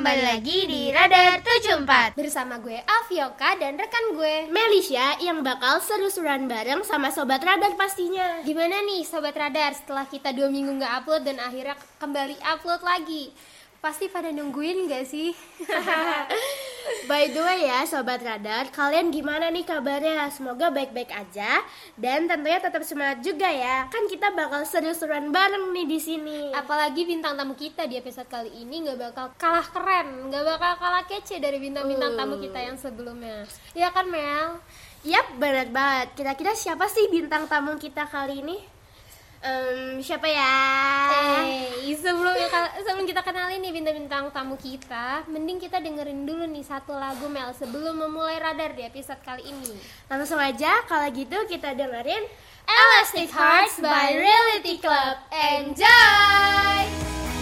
kembali lagi di Radar 74 Bersama gue Avioka dan rekan gue Melisha yang bakal seru-seruan bareng sama Sobat Radar pastinya. Gimana nih Sobat Radar? Setelah kita dua minggu nggak upload dan akhirnya kembali upload lagi Pasti pada nungguin gak sih? By the way ya Sobat Radar, kalian gimana nih kabarnya? Semoga baik-baik aja dan tentunya tetap semangat juga ya. Kan kita bakal seru-seruan bareng nih di sini. Apalagi bintang tamu kita di episode kali ini nggak bakal kalah keren, nggak bakal kalah kece dari bintang-bintang tamu kita yang sebelumnya. Iya kan Mel? Yap, benar banget. Kira-kira siapa sih bintang tamu kita kali ini? Em, siapa ya? Eh, sebelum sebelum kita kenalin nih bintang-bintang tamu kita, mending kita dengerin dulu nih satu lagu Mel sebelum memulai radar di episode kali ini. Langsung aja, kalau gitu kita dengerin Elastic Hearts by Reality Club. Enjoy!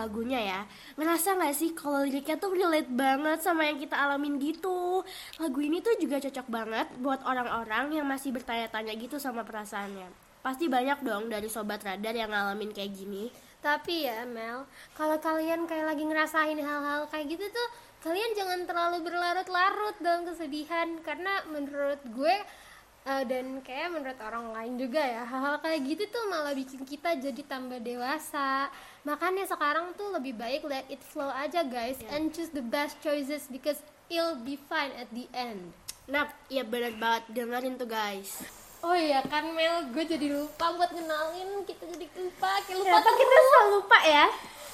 Lagunya ya, ngerasa nggak sih kalau liriknya tuh relate banget sama yang kita alamin gitu. Lagu ini tuh juga cocok banget buat orang-orang yang masih bertanya-tanya gitu sama perasaannya. Pasti banyak dong dari sobat radar yang ngalamin kayak gini. Tapi ya Mel, kalau kalian kayak lagi ngerasain hal-hal kayak gitu tuh, kalian jangan terlalu berlarut-larut dalam kesedihan karena menurut gue eh, dan kayak menurut orang lain juga ya, hal-hal kayak gitu tuh malah bikin kita jadi tambah dewasa. Makanya sekarang tuh lebih baik let it flow aja guys and choose the best choices because it'll be fine at the end. Nah, ya bener banget dengerin tuh guys. Oh iya kan Mel, gue jadi lupa buat kenalin, kita jadi lupa, kayak lupa Ternyata kita selalu lupa ya.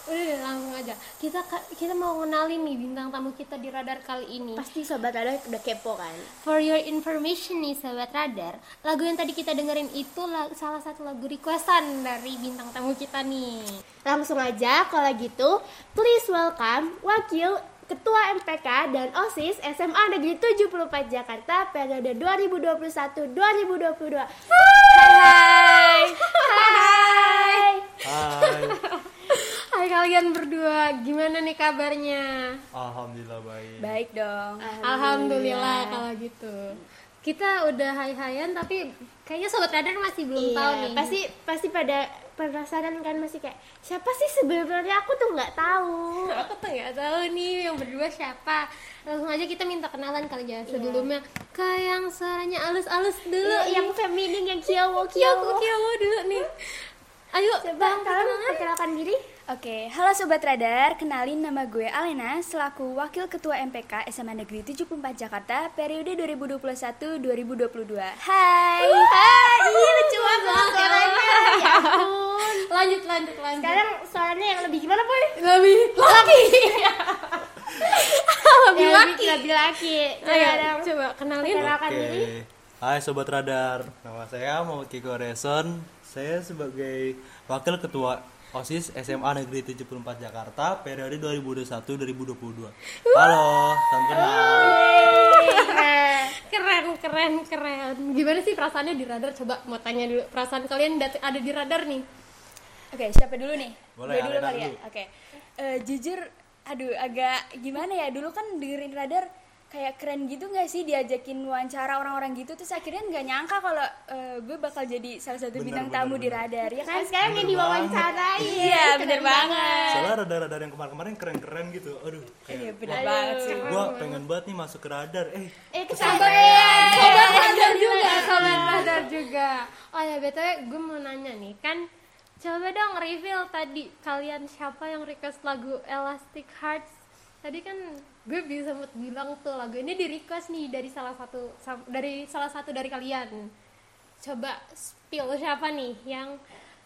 Udah deh, langsung aja. Kita kita mau kenalin nih bintang tamu kita di radar kali ini. Pasti sobat radar udah kepo kan. For your information nih sobat radar, lagu yang tadi kita dengerin itu la- salah satu lagu requestan dari bintang tamu kita nih. Langsung aja kalau gitu, please welcome wakil Ketua MPK dan OSIS SMA Negeri 74 Jakarta periode 2021-2022. Hai. Hai. Hai, Hai kalian berdua, gimana nih kabarnya? alhamdulillah baik. Baik dong. Alhamdulillah kalau gitu. Kita udah hai-hayan tapi kayaknya sobat radar masih belum tahu Iya, nih. pasti pasti pada penasaran kan masih kayak siapa sih sebenarnya aku tuh nggak tahu. aku tuh nggak tahu nih yang berdua siapa. Langsung aja kita minta kenalan kali ya sebelumnya ke yang suaranya alus-alus dulu. Iya, yang feminin yang kiowo kiowo. Kiyowo Kiyowo dulu nih. Ayo, Coba Bang, kalian perkenalan. perkenalkan diri. Oke, halo Sobat Radar, kenalin nama gue Alena selaku Wakil Ketua MPK SMA Negeri 74 Jakarta periode 2021-2022 Hai Hai, iya lucu banget suaranya. Ya ampun. lanjut lanjut lanjut. Sekarang suaranya yang lebih gimana, Boy? lebih laki. Lebih laki. Lebih laki. Sekarang coba kenalin. perkenalkan diri. Hai Sobat Radar, nama saya Muhammad Kiko Reson. Saya sebagai Wakil Ketua OSIS SMA Negeri 74 Jakarta periode 2021-2022. Halo, salam kenal. Nah, Keren, keren, keren. Gimana sih perasaannya di radar? Coba mau tanya dulu. Perasaan kalian ada di radar nih? Oke, siapa dulu nih? Boleh, Gue dulu kali ya. Oke. Eh, jujur, aduh agak gimana ya? Dulu kan dengerin radar kayak keren gitu nggak sih diajakin wawancara orang-orang gitu terus akhirnya nggak nyangka kalau eh, gue bakal jadi salah satu Bener, bintang bener, tamu di bener. radar ya kan kan? sekarang yang diwawancarai. Iya, bener banget. Soalnya radar-radar yang kemarin-kemarin keren-keren gitu. Aduh, Iya, kayak bener wah, banget sih. gua pengen banget nih masuk ke radar. Eh, Eh, kesabaran. Sobat radar juga, sobat radar juga. Oh ya, BTW gue mau nanya nih, kan coba dong reveal tadi kalian siapa yang request lagu Elastic Hearts. Tadi kan gue bisa sempat bilang tuh lagu ini di request nih dari salah satu dari salah satu dari kalian. Coba spill siapa nih yang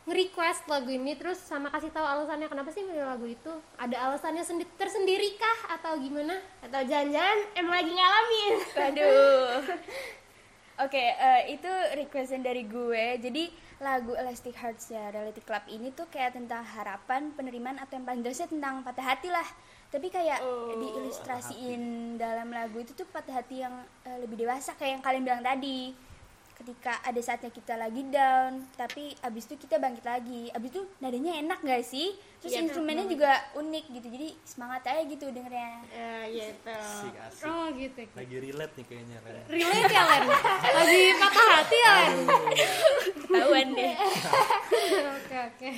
nge-request lagu ini terus sama kasih tahu alasannya kenapa sih milih lagu itu? Ada alasannya sendi- tersendiri kah atau gimana? Atau jangan-jangan emang lagi ngalamin. Waduh. Oke, eh, itu requestan dari gue. Jadi lagu Elastic Hearts ya Reality Club ini tuh kayak tentang harapan, penerimaan atau yang paling jelasnya tentang patah hati lah. Tapi kayak diilustrasiin dalam lagu itu tuh patah hati yang eh, lebih dewasa kayak yang kalian bilang tadi. Ketika ada saatnya kita lagi down, tapi abis itu kita bangkit lagi. Abis itu nadanya enak gak sih? Terus Iya, enak instrumennya juga unik gitu. Jadi semangat aja gitu dengernya. Ya, gitu. asik asik. Oh gitu. Lagi relate nih kayaknya. Relate ya Len? Lagi patah hati ya Len? Ketahuan deh. Oke oke.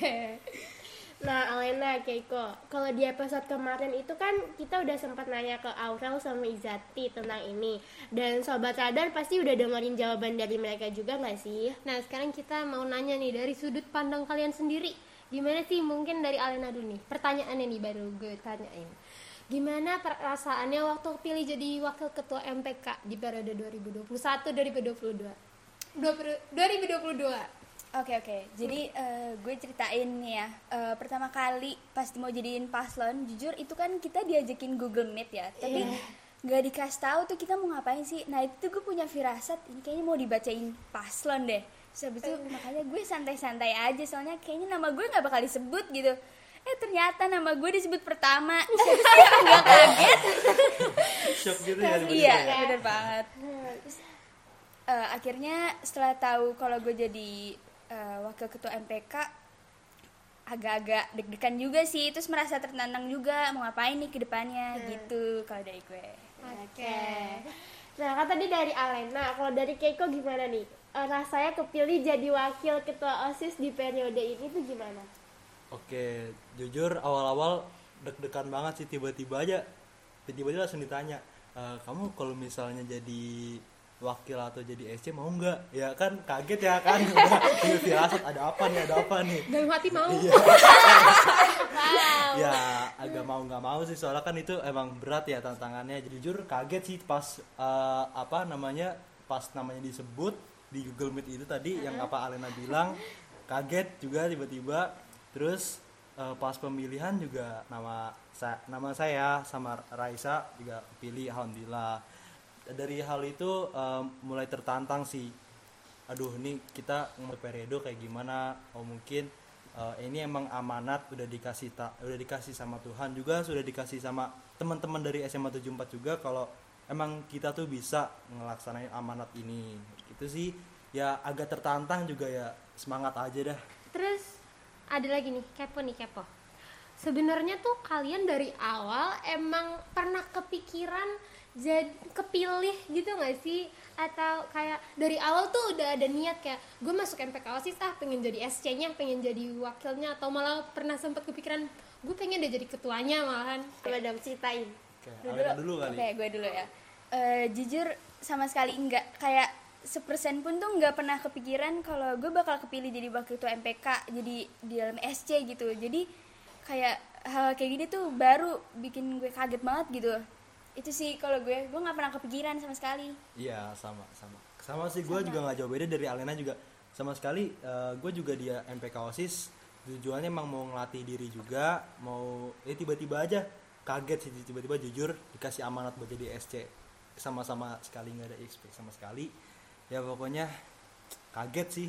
Nah, Alena, Keiko, kalau di episode kemarin itu kan kita udah sempat nanya ke Aurel sama Izati tentang ini. Dan Sobat Radar pasti udah dengerin jawaban dari mereka juga nggak sih? Nah sekarang kita mau nanya nih dari sudut pandang kalian sendiri. Gimana sih mungkin dari Alena dulu nih? Pertanyaannya nih baru gue tanyain. Gimana perasaannya waktu pilih jadi wakil ketua MPK di periode 2021 2022? 2022. Oke oke, jadi eh, gue ceritain nih ya. Eh, pertama kali pas mau jadiin paslon, jujur itu kan kita diajakin Google Meet ya, tapi nggak dikasih tahu tuh kita mau ngapain sih. Nah itu tuh gue punya firasat, ini kayaknya mau dibacain paslon deh. Terus habis itu makanya gue santai-santai aja, soalnya kayaknya nama gue nggak bakal disebut gitu. Eh ternyata nama gue disebut pertama, siapa sih yang nggak kaget? Shock gitu ya. iya tiba-tiba. bener banget Terus, eh, akhirnya setelah tahu kalau gue jadi eh, wakil ketua MPK agak-agak deg-degan juga sih terus merasa tertantang juga mau ngapain nih ke depannya gitu kalau dari gue Oke. Nah, kan tadi dari Alena, kalau dari Keiko gimana nih? Eh, rasanya kepilih jadi wakil ketua OSIS di periode ini tuh gimana? Oke, jujur awal-awal deg-degan banget sih tiba-tiba aja tiba-tiba aja langsung ditanya "Eh, kamu kalau misalnya jadi wakil atau jadi SC mau nggak? Ya kan kaget ya kan? Udah punya firasat ada apa nih ada apa nih? Dalam hati mau. Iya. ya agak mau nggak mau sih soalnya kan itu emang berat ya tantangannya. Jujur kaget sih pas eh, apa namanya pas namanya disebut di Google Meet itu tadi yang apa Alena bilang kaget juga tiba-tiba. Terus eh, pas pemilihan juga nama saya nama saya sama Raisa juga pilih alhamdulillah dari hal itu eh, mulai tertantang sih. Aduh ini kita mau periode kayak gimana? Oh mungkin eh, ini emang amanat udah dikasih tak udah dikasih sama Tuhan juga sudah dikasih sama teman-teman dari SMA 74 juga kalau emang kita tuh bisa ngelaksanain amanat ini. Gitu sih ya agak tertantang juga ya. Semangat aja dah. Terus ada lagi nih kepo nih kepo. Sebenarnya tuh kalian dari awal emang pernah kepikiran jadi kepilih gitu nggak sih? Atau kayak dari awal tuh udah ada niat kayak gue masuk MPK OSIS ah pengen jadi SC-nya, pengen jadi wakilnya atau malah pernah sempat kepikiran gue pengen deh jadi ketuanya malahan. Coba dong ceritain. Oke, Alena dulu kali Oke, gue dulu ya. Eh, jujur sama sekali enggak kayak sepersen pun tuh nggak pernah kepikiran kalau gue bakal kepilih jadi wakil ketua MPK jadi di dalam SC gitu jadi kayak hal kayak gini tuh baru bikin gue kaget banget gitu itu sih kalau gue gue nggak pernah kepikiran sama sekali. Iya sama sama. Sama sih gue juga nggak jauh beda dari Alena juga. Sama sekali eh, gue juga dia MPK OSIS. Tujuannya emang mau ngelatih diri juga mau eh tiba-tiba aja kaget sih tiba-tiba jujur dikasih amanat buat jadi SC sama-sama sekali nggak ada XP sama sekali. Ya pokoknya kaget sih.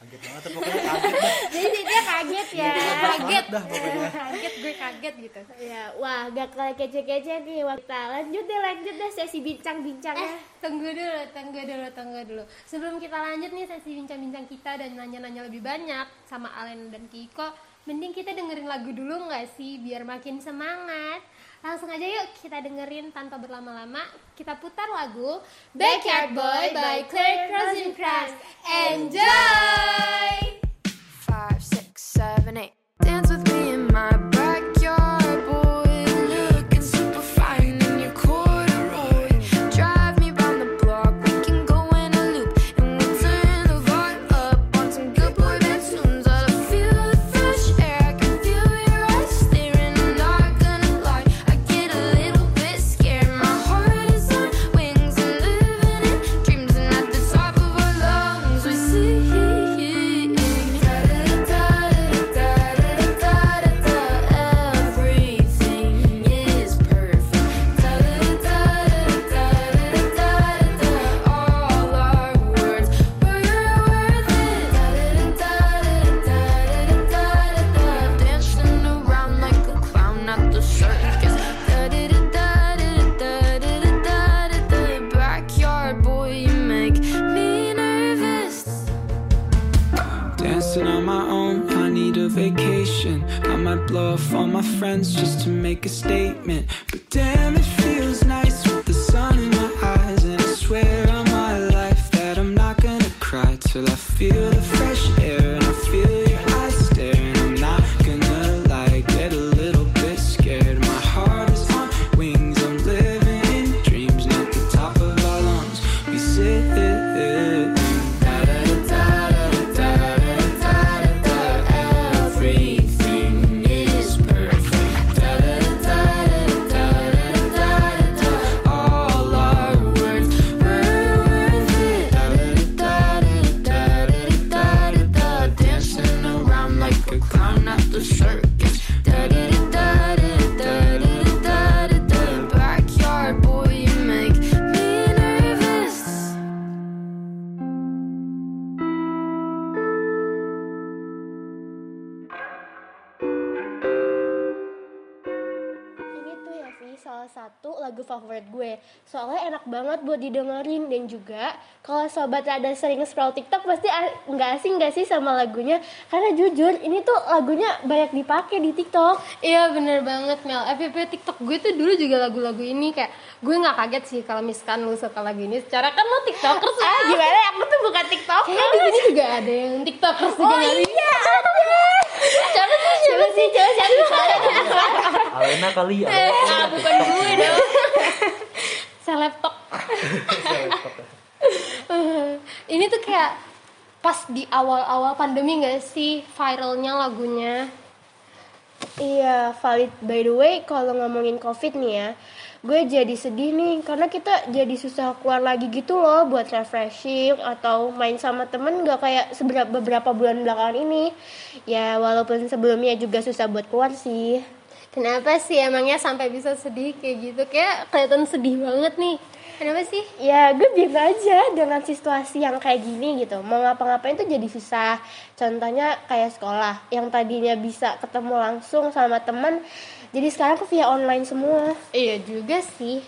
Kaget banget pokoknya kaget. Jadi kaget ya. kaget dah pokoknya Kaget gue kaget gitu. Ya, wah gak kalah kece-kece nih. Wah, Kita lanjut deh, lanjut deh sesi Eh, bincang-bincangnya. tunggu dulu, tunggu dulu, tunggu dulu. Sebelum kita lanjut nih sesi bincang-bincang kita dan nanya-nanya lebih banyak sama Alen dan Kiko, mending kita dengerin lagu dulu nggak sih biar makin semangat. Langsung aja yuk kita dengerin tanpa berlama-lama. Kita putar lagu Backyard Boy by Claire Rosencrantz. Enjoy! five, six, seven, eight. Gue. Soalnya enak banget buat didengerin dan juga kalau sobat ada sering scroll TikTok pasti nggak asing nggak sih sama lagunya? Karena jujur ini tuh lagunya banyak dipakai di TikTok. Iya bener banget Mel. FYP TikTok gue tuh dulu juga lagu-lagu ini kayak gue nggak kaget sih kalau misalkan lu suka lagu ini. Secara kan lo tiktokers Ah gimana? Aku tuh bukan TikTok. Kayaknya di sini juga ada yang tiktokers juga Oh iya ada. Siapa sih? Siapa sih? Coba siapa? Alena kali ya Ah bukan gue dong. Selebtok. ini tuh kayak pas di awal-awal pandemi gak sih viralnya lagunya? Iya, valid. By the way, kalau ngomongin COVID nih ya, gue jadi sedih nih karena kita jadi susah keluar lagi gitu loh buat refreshing atau main sama temen gak kayak seberapa beberapa bulan belakangan ini. Ya, walaupun sebelumnya juga susah buat keluar sih. Kenapa sih emangnya sampai bisa sedih kayak gitu? Kayak kelihatan sedih banget nih. Kenapa sih? Ya, gue biasa aja dengan situasi yang kayak gini gitu. Mau ngapa-ngapain tuh jadi susah. Contohnya kayak sekolah, yang tadinya bisa ketemu langsung sama temen, jadi sekarang ke via online semua. Iya juga sih.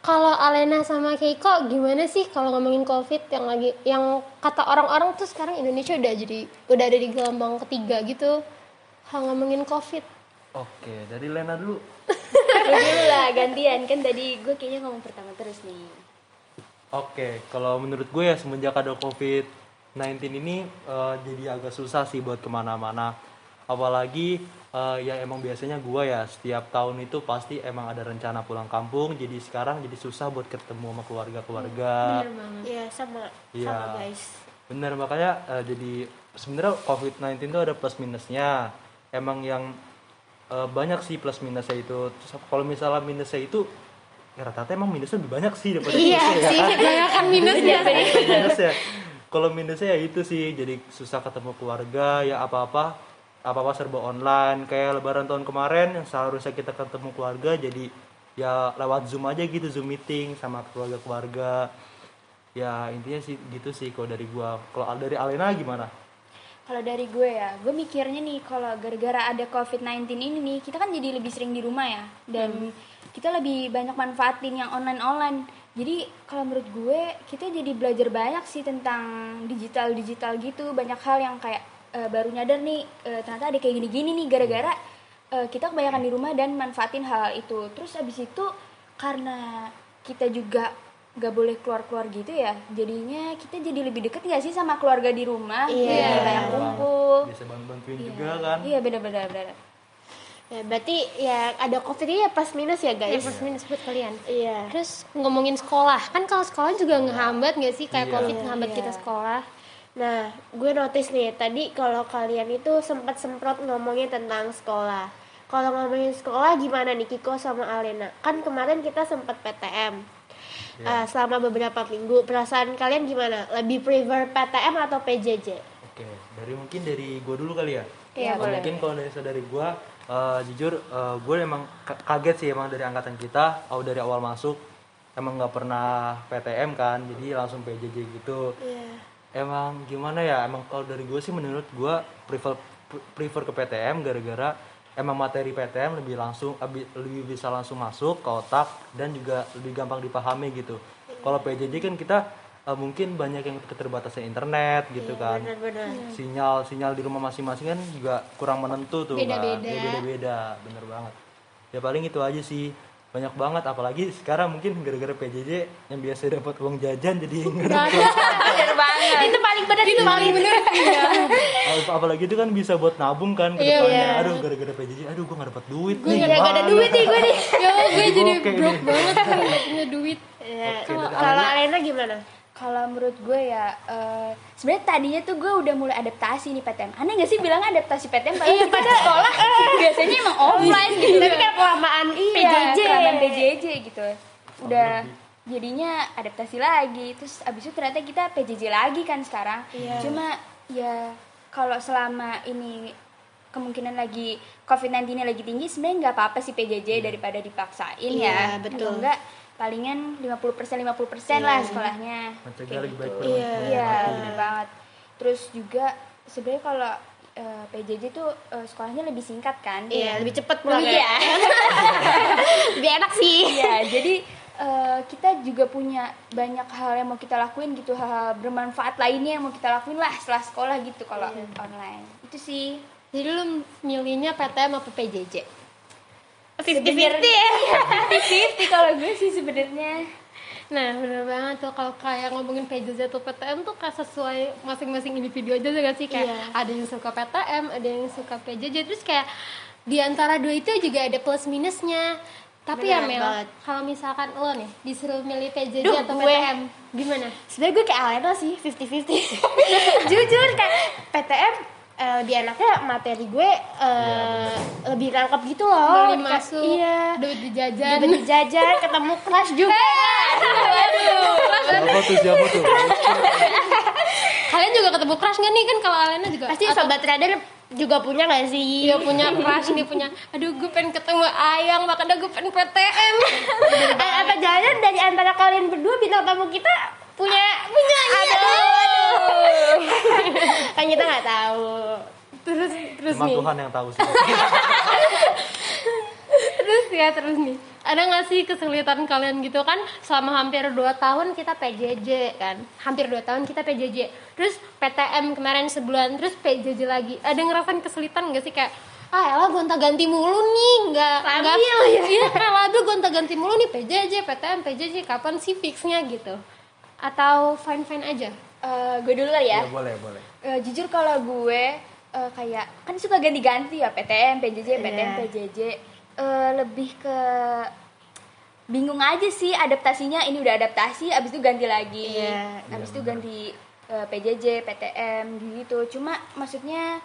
Kalau Alena sama Keiko gimana sih kalau ngomongin COVID yang lagi yang kata orang-orang tuh sekarang Indonesia udah jadi udah ada di gelombang ketiga gitu. Hal ngomongin COVID. Oke dari Lena dulu Gue dulu lah gantian kan tadi gue kayaknya ngomong pertama terus nih. Oke, kalau menurut gue ya semenjak ada COVID-19 ini eh, jadi agak susah sih buat ke mana-mana. Apalagi eh, ya emang biasanya gue ya setiap tahun itu pasti emang ada rencana pulang kampung. Jadi sekarang jadi susah buat ketemu sama keluarga-keluarga. Iya, sama. Iya. Sama guys. Bener makanya eh, jadi sebenarnya COVID-19 itu ada plus minusnya. Emang yang eh, banyak sih plus minusnya itu. Terus kalau misalnya minusnya itu ya rata-rata emang minusnya lebih banyak sih daripada Iya plusnya, ya kan? Kebanyakan minusnya sih. minusnya kalau minusnya ya itu sih jadi susah ketemu keluarga ya apa-apa apa-apa serba online kayak lebaran tahun kemarin yang seharusnya kita ketemu keluarga jadi ya lewat zoom aja gitu zoom meeting sama keluarga-keluarga ya intinya sih gitu sih kalau dari gua kalau dari Alena gimana Kalau dari gue ya, gue mikirnya nih kalau gara-gara ada COVID-19 ini nih, kita kan jadi lebih sering di rumah ya. Dan kita lebih banyak manfaatin yang online-online. Jadi kalau menurut gue, kita jadi belajar banyak sih tentang digital-digital gitu. Banyak hal yang kayak eh, baru nyadar nih, eh, ternyata ada kayak gini-gini nih gara-gara eh, kita kebanyakan di rumah dan manfaatin hal itu. Terus abis itu karena kita juga gak boleh keluar-keluar gitu ya jadinya kita jadi lebih deket gak sih sama keluarga di rumah Iya. Jadi banyak kumpul bisa bantu-bantuin juga kan iya beda-beda beda Ya, berarti ya ada COVID ini ya plus minus ya Ya, guys. plus minus buat kalian. Iya. Terus ngomongin sekolah, kan kalau sekolah juga ngehambat nggak sih kayak Iya. COVID ngehambat kita sekolah? Nah, gue notice nih tadi kalau kalian itu sempat semprot ngomongin tentang sekolah. Kalau ngomongin sekolah gimana nih Kiko sama Alena? Kan kemarin kita sempat PTM. Iya. Eh, selama beberapa minggu, perasaan kalian gimana? Lebih prefer PTM atau PJJ? Oke, dari mungkin dari gua dulu kali ya. Iya, boleh. Mungkin kalau dari dari gua eh, jujur eh, gue emang ka- kaget sih emang dari angkatan kita, oh dari awal masuk emang nggak pernah PTM kan, jadi langsung PJJ gitu. Iya. Emang gimana ya? Emang kalau dari gue sih menurut gua prefer prefer ke PTM gara-gara emang materi PTM lebih langsung lebih bisa langsung masuk ke otak dan juga lebih gampang dipahami gitu. Kalau PJJ kan kita eh, mungkin banyak yang keterbatasan internet gitu kan. Benar-benar. Sinyal sinyal di rumah masing-masing kan juga kurang menentu tuh kan. Beda-beda. Ya, beda-beda, bener banget. Ya paling itu aja sih. Banyak banget apalagi sekarang mungkin gara-gara PJJ yang biasa dapat uang jajan jadi bener banget Itu paling benar itu paling benar. Ap- apalagi itu kan bisa buat nabung kan ke Iya, depannya. iya. Aduh gara-gara PJJ, aduh gue gak dapat duit Gue nih. nggak Gak ada duit nih gue nih. Ya gue jadi Oke, broke banget nggak punya duit. Ya, kalau Alena gimana? Kalau menurut gue ya eh, sebenarnya tadinya tuh gue udah mulai adaptasi nih PTM aneh gak sih bilang adaptasi PTM padahal kita sekolah biasanya emang offline gitu. Tapi kan kelamaan iya, PJJ. kelamaan PJJ gitu. Udah jadinya adaptasi lagi. Terus abis itu ternyata kita PJJ lagi kan sekarang. Iya. cuma ya kalau selama ini kemungkinan lagi COVID-19 nya lagi tinggi sebenarnya nggak apa-apa sih PJJ daripada dipaksain Iya, ya. betul. Kalau enggak palingan 50% 50% lah sekolahnya Mencegah lebih baik Iya. Iya, bener banget. Terus juga sebenarnya kalau eh, PJJ tuh eh, sekolahnya lebih singkat kan Iya, lebih cepet pulang Iya. ya. Lebih enak sih. Iya, jadi eh, kita juga punya banyak hal yang mau kita lakuin gitu, hal-hal bermanfaat lainnya yang mau kita lakuin lah setelah sekolah gitu kalau online. Itu sih. Jadi lu milihnya PTM apa PJJ? Sebenarnya fifty kalau gue sih sebenarnya. Nah bener banget tuh kalau kayak ngomongin PJJ atau PTM tuh kayak sesuai masing-masing individu aja gak sih kayak Iya. ada yang suka PTM, ada yang suka PJJ terus kayak di antara dua itu juga ada plus minusnya. Tapi ya Bener Mel, banget. kalau misalkan lo nih disuruh milih PJJ Duh, atau gue. PTM, gimana? Sebenarnya gue kayak Alena sih 50-50 Jujur kayak PTM eh, lebih enaknya materi gue eh, lebih nangkep gitu loh Kayak- masuk, Iya duit dijajan. Udah jajan, ketemu kelas juga Siapa tuh siapa tuh? Kalian juga ketemu crush gak nih kan kalau Alena juga? Pasti Atau- sobat radar juga punya gak sih? Iya punya crush nih punya. Aduh gue pengen ketemu Ayang makanya gue pengen PTM. Eh, apa jangan dari antara kalian berdua bintang tamu kita punya punya aduh kan kita nggak tahu. Terus terus Cuma nih. Tuhan yang tahu sih. Terus ya terus nih. Ada nggak sih kesulitan kalian gitu kan? Selama hampir 2 tahun kita PJJ kan? Hampir 2 tahun kita PJJ terus PTM kemarin sebulan terus PJJ lagi. Ada ngerasain kesulitan nggak sih? Kayak ah elah gonta ganti mulu nih. Nggak nggak ya. iya kayak labil gonta ganti mulu nih PJJ PTM PJJ kapan sih fixnya? Gitu atau fine fine aja Eh, gue dulu kali ya. Ya boleh boleh. Eh, jujur kalau gue eh, kayak kan suka ganti-ganti ya PTM, PJJ, PTM, Iya. PJJ. Eh, lebih ke bingung aja sih adaptasinya. Ini udah adaptasi, abis itu ganti lagi. Iya. abis itu ganti eh, PJJ, PTM gitu. Cuma maksudnya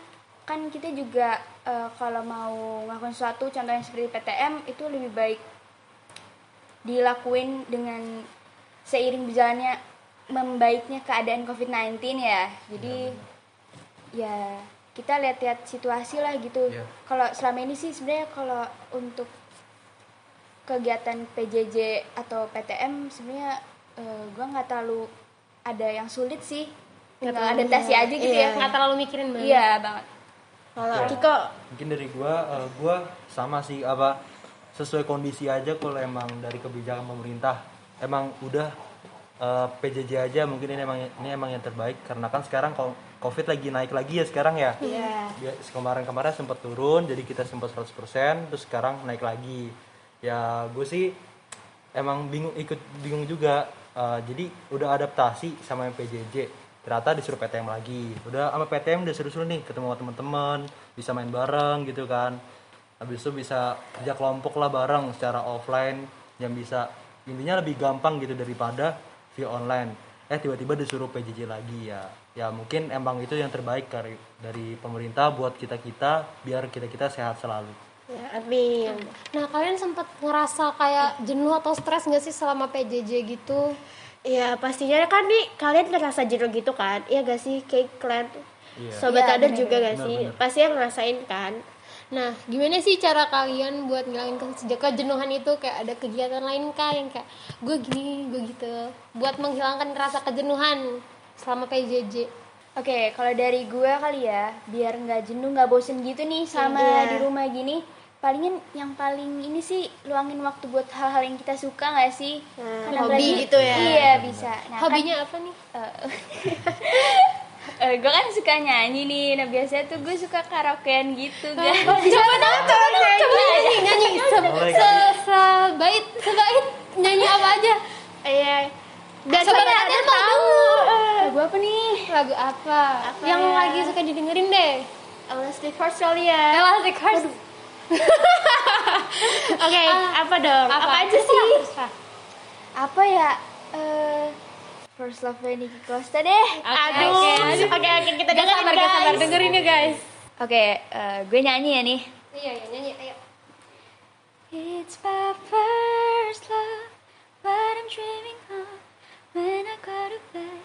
kan kita juga eh, kalau mau ngelakuin sesuatu, contohnya seperti PTM itu lebih baik dilakuin dengan seiring berjalannya membaiknya keadaan COVID-19 ya. Jadi ya kita lihat-lihat situasi lah gitu. Iya. Kalau selama ini sih sebenarnya kalau untuk kegiatan PJJ atau PTM sebenarnya eh, gua nggak terlalu ada yang sulit sih. Tinggal terlalu, adaptasi aja gitu iya. ya. nggak terlalu mikirin banget Iya banget. kalau Kiko Mungkin dari gua eh, gua sama sih apa sesuai kondisi aja kalau emang dari kebijakan pemerintah emang udah eh, PJJ aja mungkin ini emang ini emang yang terbaik karena kan sekarang kalau Covid lagi naik lagi ya sekarang ya. Iya. Dia kemarin-kemarin sempat turun jadi kita sempat 100% terus sekarang naik lagi. Ya gue sih emang bingung ikut bingung juga. Eh, jadi udah adaptasi sama yang PJJ. Ternyata disuruh PTM lagi. Udah sama PTM udah seru-seru nih ketemu teman-teman, bisa main bareng gitu kan. Habis itu bisa kerja kelompok lah bareng secara offline yang bisa intinya lebih gampang gitu daripada via online. Eh tiba-tiba disuruh PJJ lagi ya. Ya mungkin emang itu yang terbaik dari dari pemerintah buat kita-kita biar kita-kita sehat selalu. ya, amin Nah kalian sempat ngerasa kayak jenuh atau stres nggak sih selama PJJ gitu? ya pastinya kan nih kalian ngerasa jenuh gitu kan iya gak sih kayak kalian Iya. sobat radar bener, juga gak bener, sih bener. pasti yang ngerasain kan Nah gimana sih cara kalian buat ngilangin ke- kejenuhan itu kayak ada kegiatan lain kah yang kayak gue gini gue gitu buat menghilangkan rasa kejenuhan selama PJJ? Oke, kalau dari gue kali ya, biar nggak jenuh, nggak bosen gitu nih sama Iya. di rumah gini. Palingin yang paling ini sih luangin waktu buat hal-hal yang kita suka nggak sih? Nah, Kan hobi gitu ya. Iya bisa. Nah, Hobinya apa nih? gue kan suka nyanyi nih. Nah biasanya tuh gue suka karaokean gitu guys. Coba dong, coba dong, coba nyanyi, nyanyi se, se, sebait, sebait nyanyi apa aja? iya dan Sobat radar radar mau tahu Lagu apa nih? Lagu apa? Apa yang ya? lagi suka didengerin deh. Elastic Heart kali ya Elastic Heart. oke apa dong apa, aja sih. Apa ya? Eh First Love by Nicky Costa deh. aduh oke oke kita Gak dengerin sabar, gak sabar guys dengerin ya guys. Oke, eh, gue nyanyi ya nih. Iya, iya nyanyi, ayo. It's my first love, what I'm dreaming of. When I go to bed,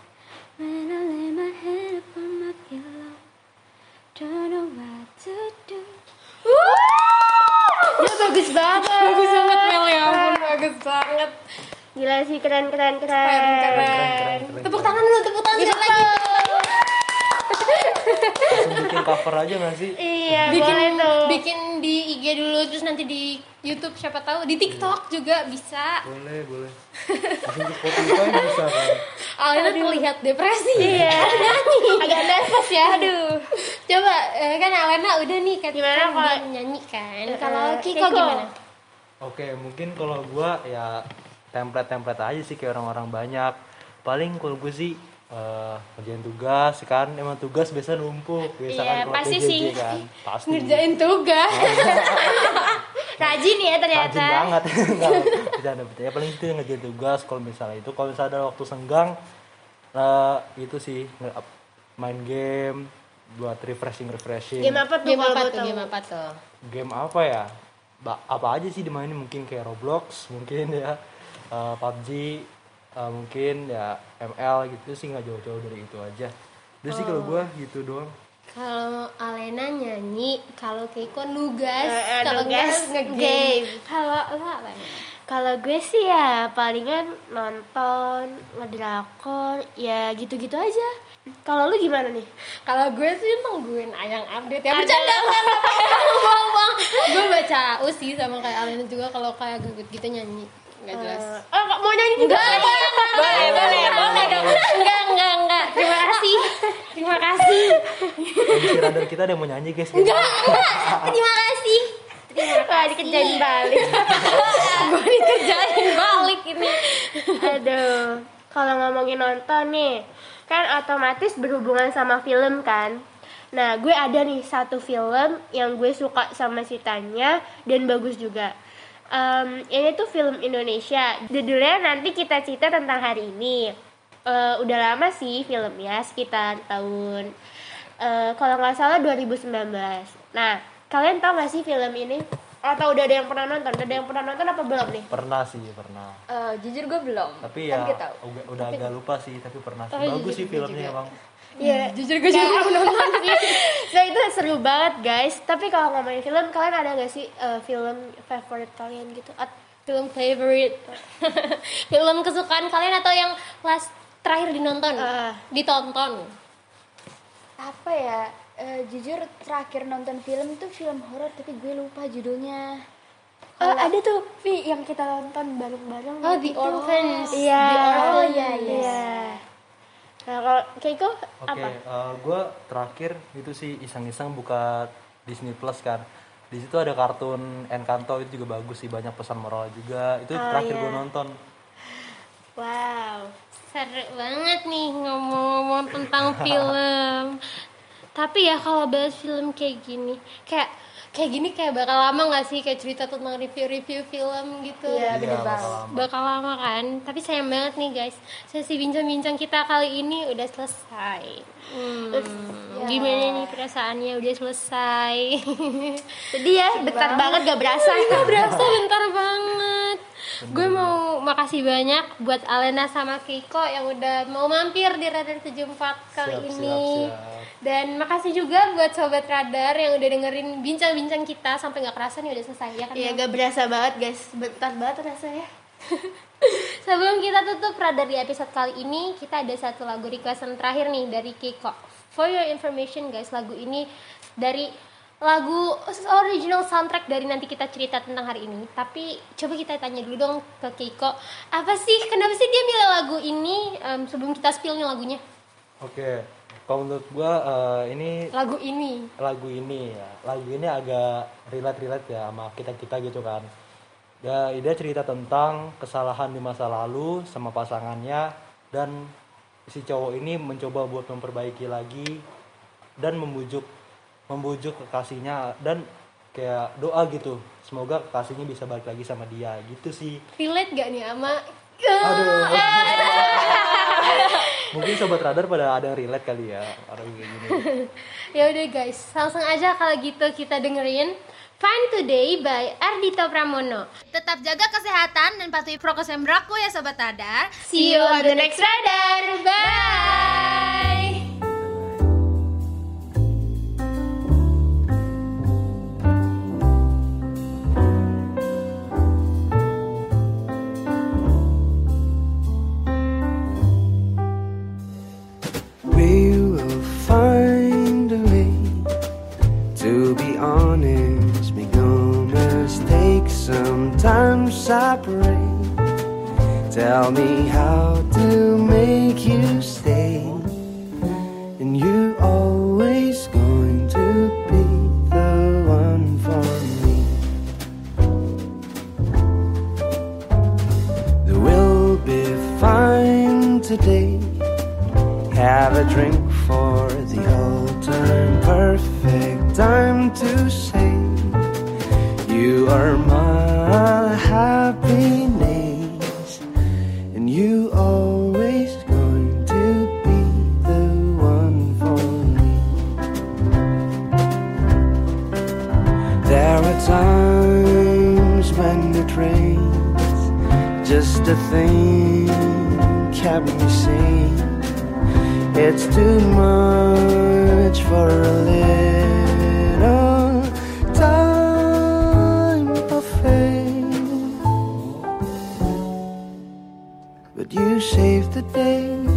when I lay my head upon my pillow, don't know what to do. ya bagus banget Bagus banget Mel ya ampun, bagus banget. Gila sih keren keren keren, Keren, keren. keren, keren. Tepuk tangan dulu, tepuk tangan sekali lagi. langsung bikin cover aja gak sih Iya, bikin boleh tuh. bikin di IG dulu terus nanti di YouTube siapa tahu di TikTok juga bisa. boleh boleh langsung ke Spotify bisa kan Alena terlihat depresi. Iya. Agak nervous ya. Aduh. Coba eh, kan Alena udah nih kan Gimana kalau- nyanyi kan. Eh, Kalau eh, Kiko, Kiko. gimana? Oke, mungkin kalau gua ya template-template aja sih kayak orang-orang banyak. Paling kalau gue sih eh kerjain tugas kan, emang tugas biasa numpuk, biasa Iya, kan kalau pasti PJJ sih. kan, pasti. Ngerjain tugas. Rajin ya ternyata. Rajin banget, bercanda bercanda. Ya paling itu ngerjain tugas. Kalau misalnya itu, kalau misalnya ada waktu senggang, eh itu sih main game buat refreshing refreshing. Game apa tuh Game apa tuh? Game apa tuh? game apa ya Ba- apa aja sih dimainin mungkin kayak Roblox mungkin ya eh, PUBG eh, mungkin ya ML gitu sih nggak jauh-jauh dari itu aja. Itu sih kalau gua gitu doang. Kalau Alena nyanyi, kalau Keiko nugas, Eh, eh, kalau nugas, ngegame. Kalau lo apa? Kalau gue sih ya palingan nonton, ngedrakor, ya gitu-gitu aja. Kalau lu gimana nih? Kalau gue sih nungguin Ayang update ya bercanda bang Gue baca usi sama kayak Alena juga kalau kayak gagut gitu nyanyi nggak jelas. Oh, kok mau nyanyi juga? boleh, boleh, boleh dong. Enggak, enggak, enggak. Terima kasih. Terima kasih. Radar kita ada yang mau nyanyi guys Enggak, enggak. Terima kasih. Wah, dikerjain balik. Gue dikerjain balik ini. Aduh, kalau ngomongin nonton nih, kan otomatis berhubungan sama film kan. Nah, gue ada nih satu film yang gue suka sama ceritanya dan bagus juga. Em, ini tuh film Indonesia. Judulnya nanti kita cerita tentang hari ini. Eh, udah lama sih filmnya, sekitar tahun eh, kalau nggak salah 2019. Nah, kalian tahu nggak sih film ini? Atau udah ada yang pernah nonton? Udah ada yang pernah nonton apa belum nih? pernah sih pernah Eh, jujur gue belum. tapi ya Tapi gue tahu. udah, udah agak lupa sih tapi pernah sih Tapi bagus jujur sih filmnya juga. emang Iya. Jujur gue juga belum nonton sih. Nah itu seru banget guys. Tapi kalau ngomongin film, kalian ada gak sih eh, film favorit kalian gitu? At- Film favorite. film kesukaan kalian atau yang last terakhir dinonton? Eh. Ditonton. Apa ya? Eh, jujur terakhir nonton film tuh film horor tapi gue lupa judulnya. Eh, ada tuh Vi yang kita nonton bareng-bareng. Oh, The itu. Orphans. Iya. The Oh Orphans. iya iya. Iya. Nah kalau Keiko Oke, apa? eh, gua terakhir itu sih iseng-iseng buka Disney Plus kan. Di situ ada kartun Encanto itu juga bagus sih, banyak pesan moral juga. Itu Oh, terakhir iya. gua nonton. Wow. Seru banget nih ngomong-ngomong tentang film. Tapi ya kalau bahas film kayak gini, kayak kayak gini kayak bakal lama nggak sih kayak cerita tentang review-review film gitu. Iya, Iya, bakal lama. Bakal lama kan. Tapi sayang banget nih guys, sesi bincang-bincang kita kali ini udah selesai. Hmm, Gimana nih perasaannya udah selesai? Jadi ya bentar banget gak berasa. Gak berasa bentar banget. Gue mau makasih banyak buat Alena sama Kiko yang udah mau mampir di Radar 74 kali Siap, ini. siap, siap. Dan makasih juga buat sobat Radar yang udah dengerin bincang-bincang kita sampai nggak kerasa nih udah selesai ya kan. Iya gak berasa banget guys. Bentar banget rasanya. Sebelum kita tutup Radar di episode kali ini, kita ada satu lagu requestan terakhir nih dari Kiko. For your information guys, lagu ini dari lagu original soundtrack dari nanti kita cerita tentang hari ini. Tapi coba kita tanya dulu dong ke Kiko, apa sih kenapa sih dia milih lagu ini Em, sebelum kita spill nih lagunya? Oke, kalau menurut gua eh, ini Lagu ini. lagu ini ya, lagu ini agak relate-relate ya sama kita-kita gitu kan. Ya, dia cerita tentang kesalahan di masa lalu sama pasangannya dan si cowok ini mencoba buat memperbaiki lagi dan membujuk membujuk kekasihnya dan kayak doa gitu semoga kekasihnya bisa balik lagi sama dia gitu sih Relate gak nih sama aduh mungkin sobat radar pada ada yang relate kali ya orang kayak gini ya udah guys, langsung aja kalau gitu kita dengerin Fine Today by Ardito Pramono. Tetap jaga kesehatan dan patuhi prokes yang berlaku ya Sobat Radar. See you on the next radar. Bye. We Let me see. It's too much for a little time of faith, But you saved the day.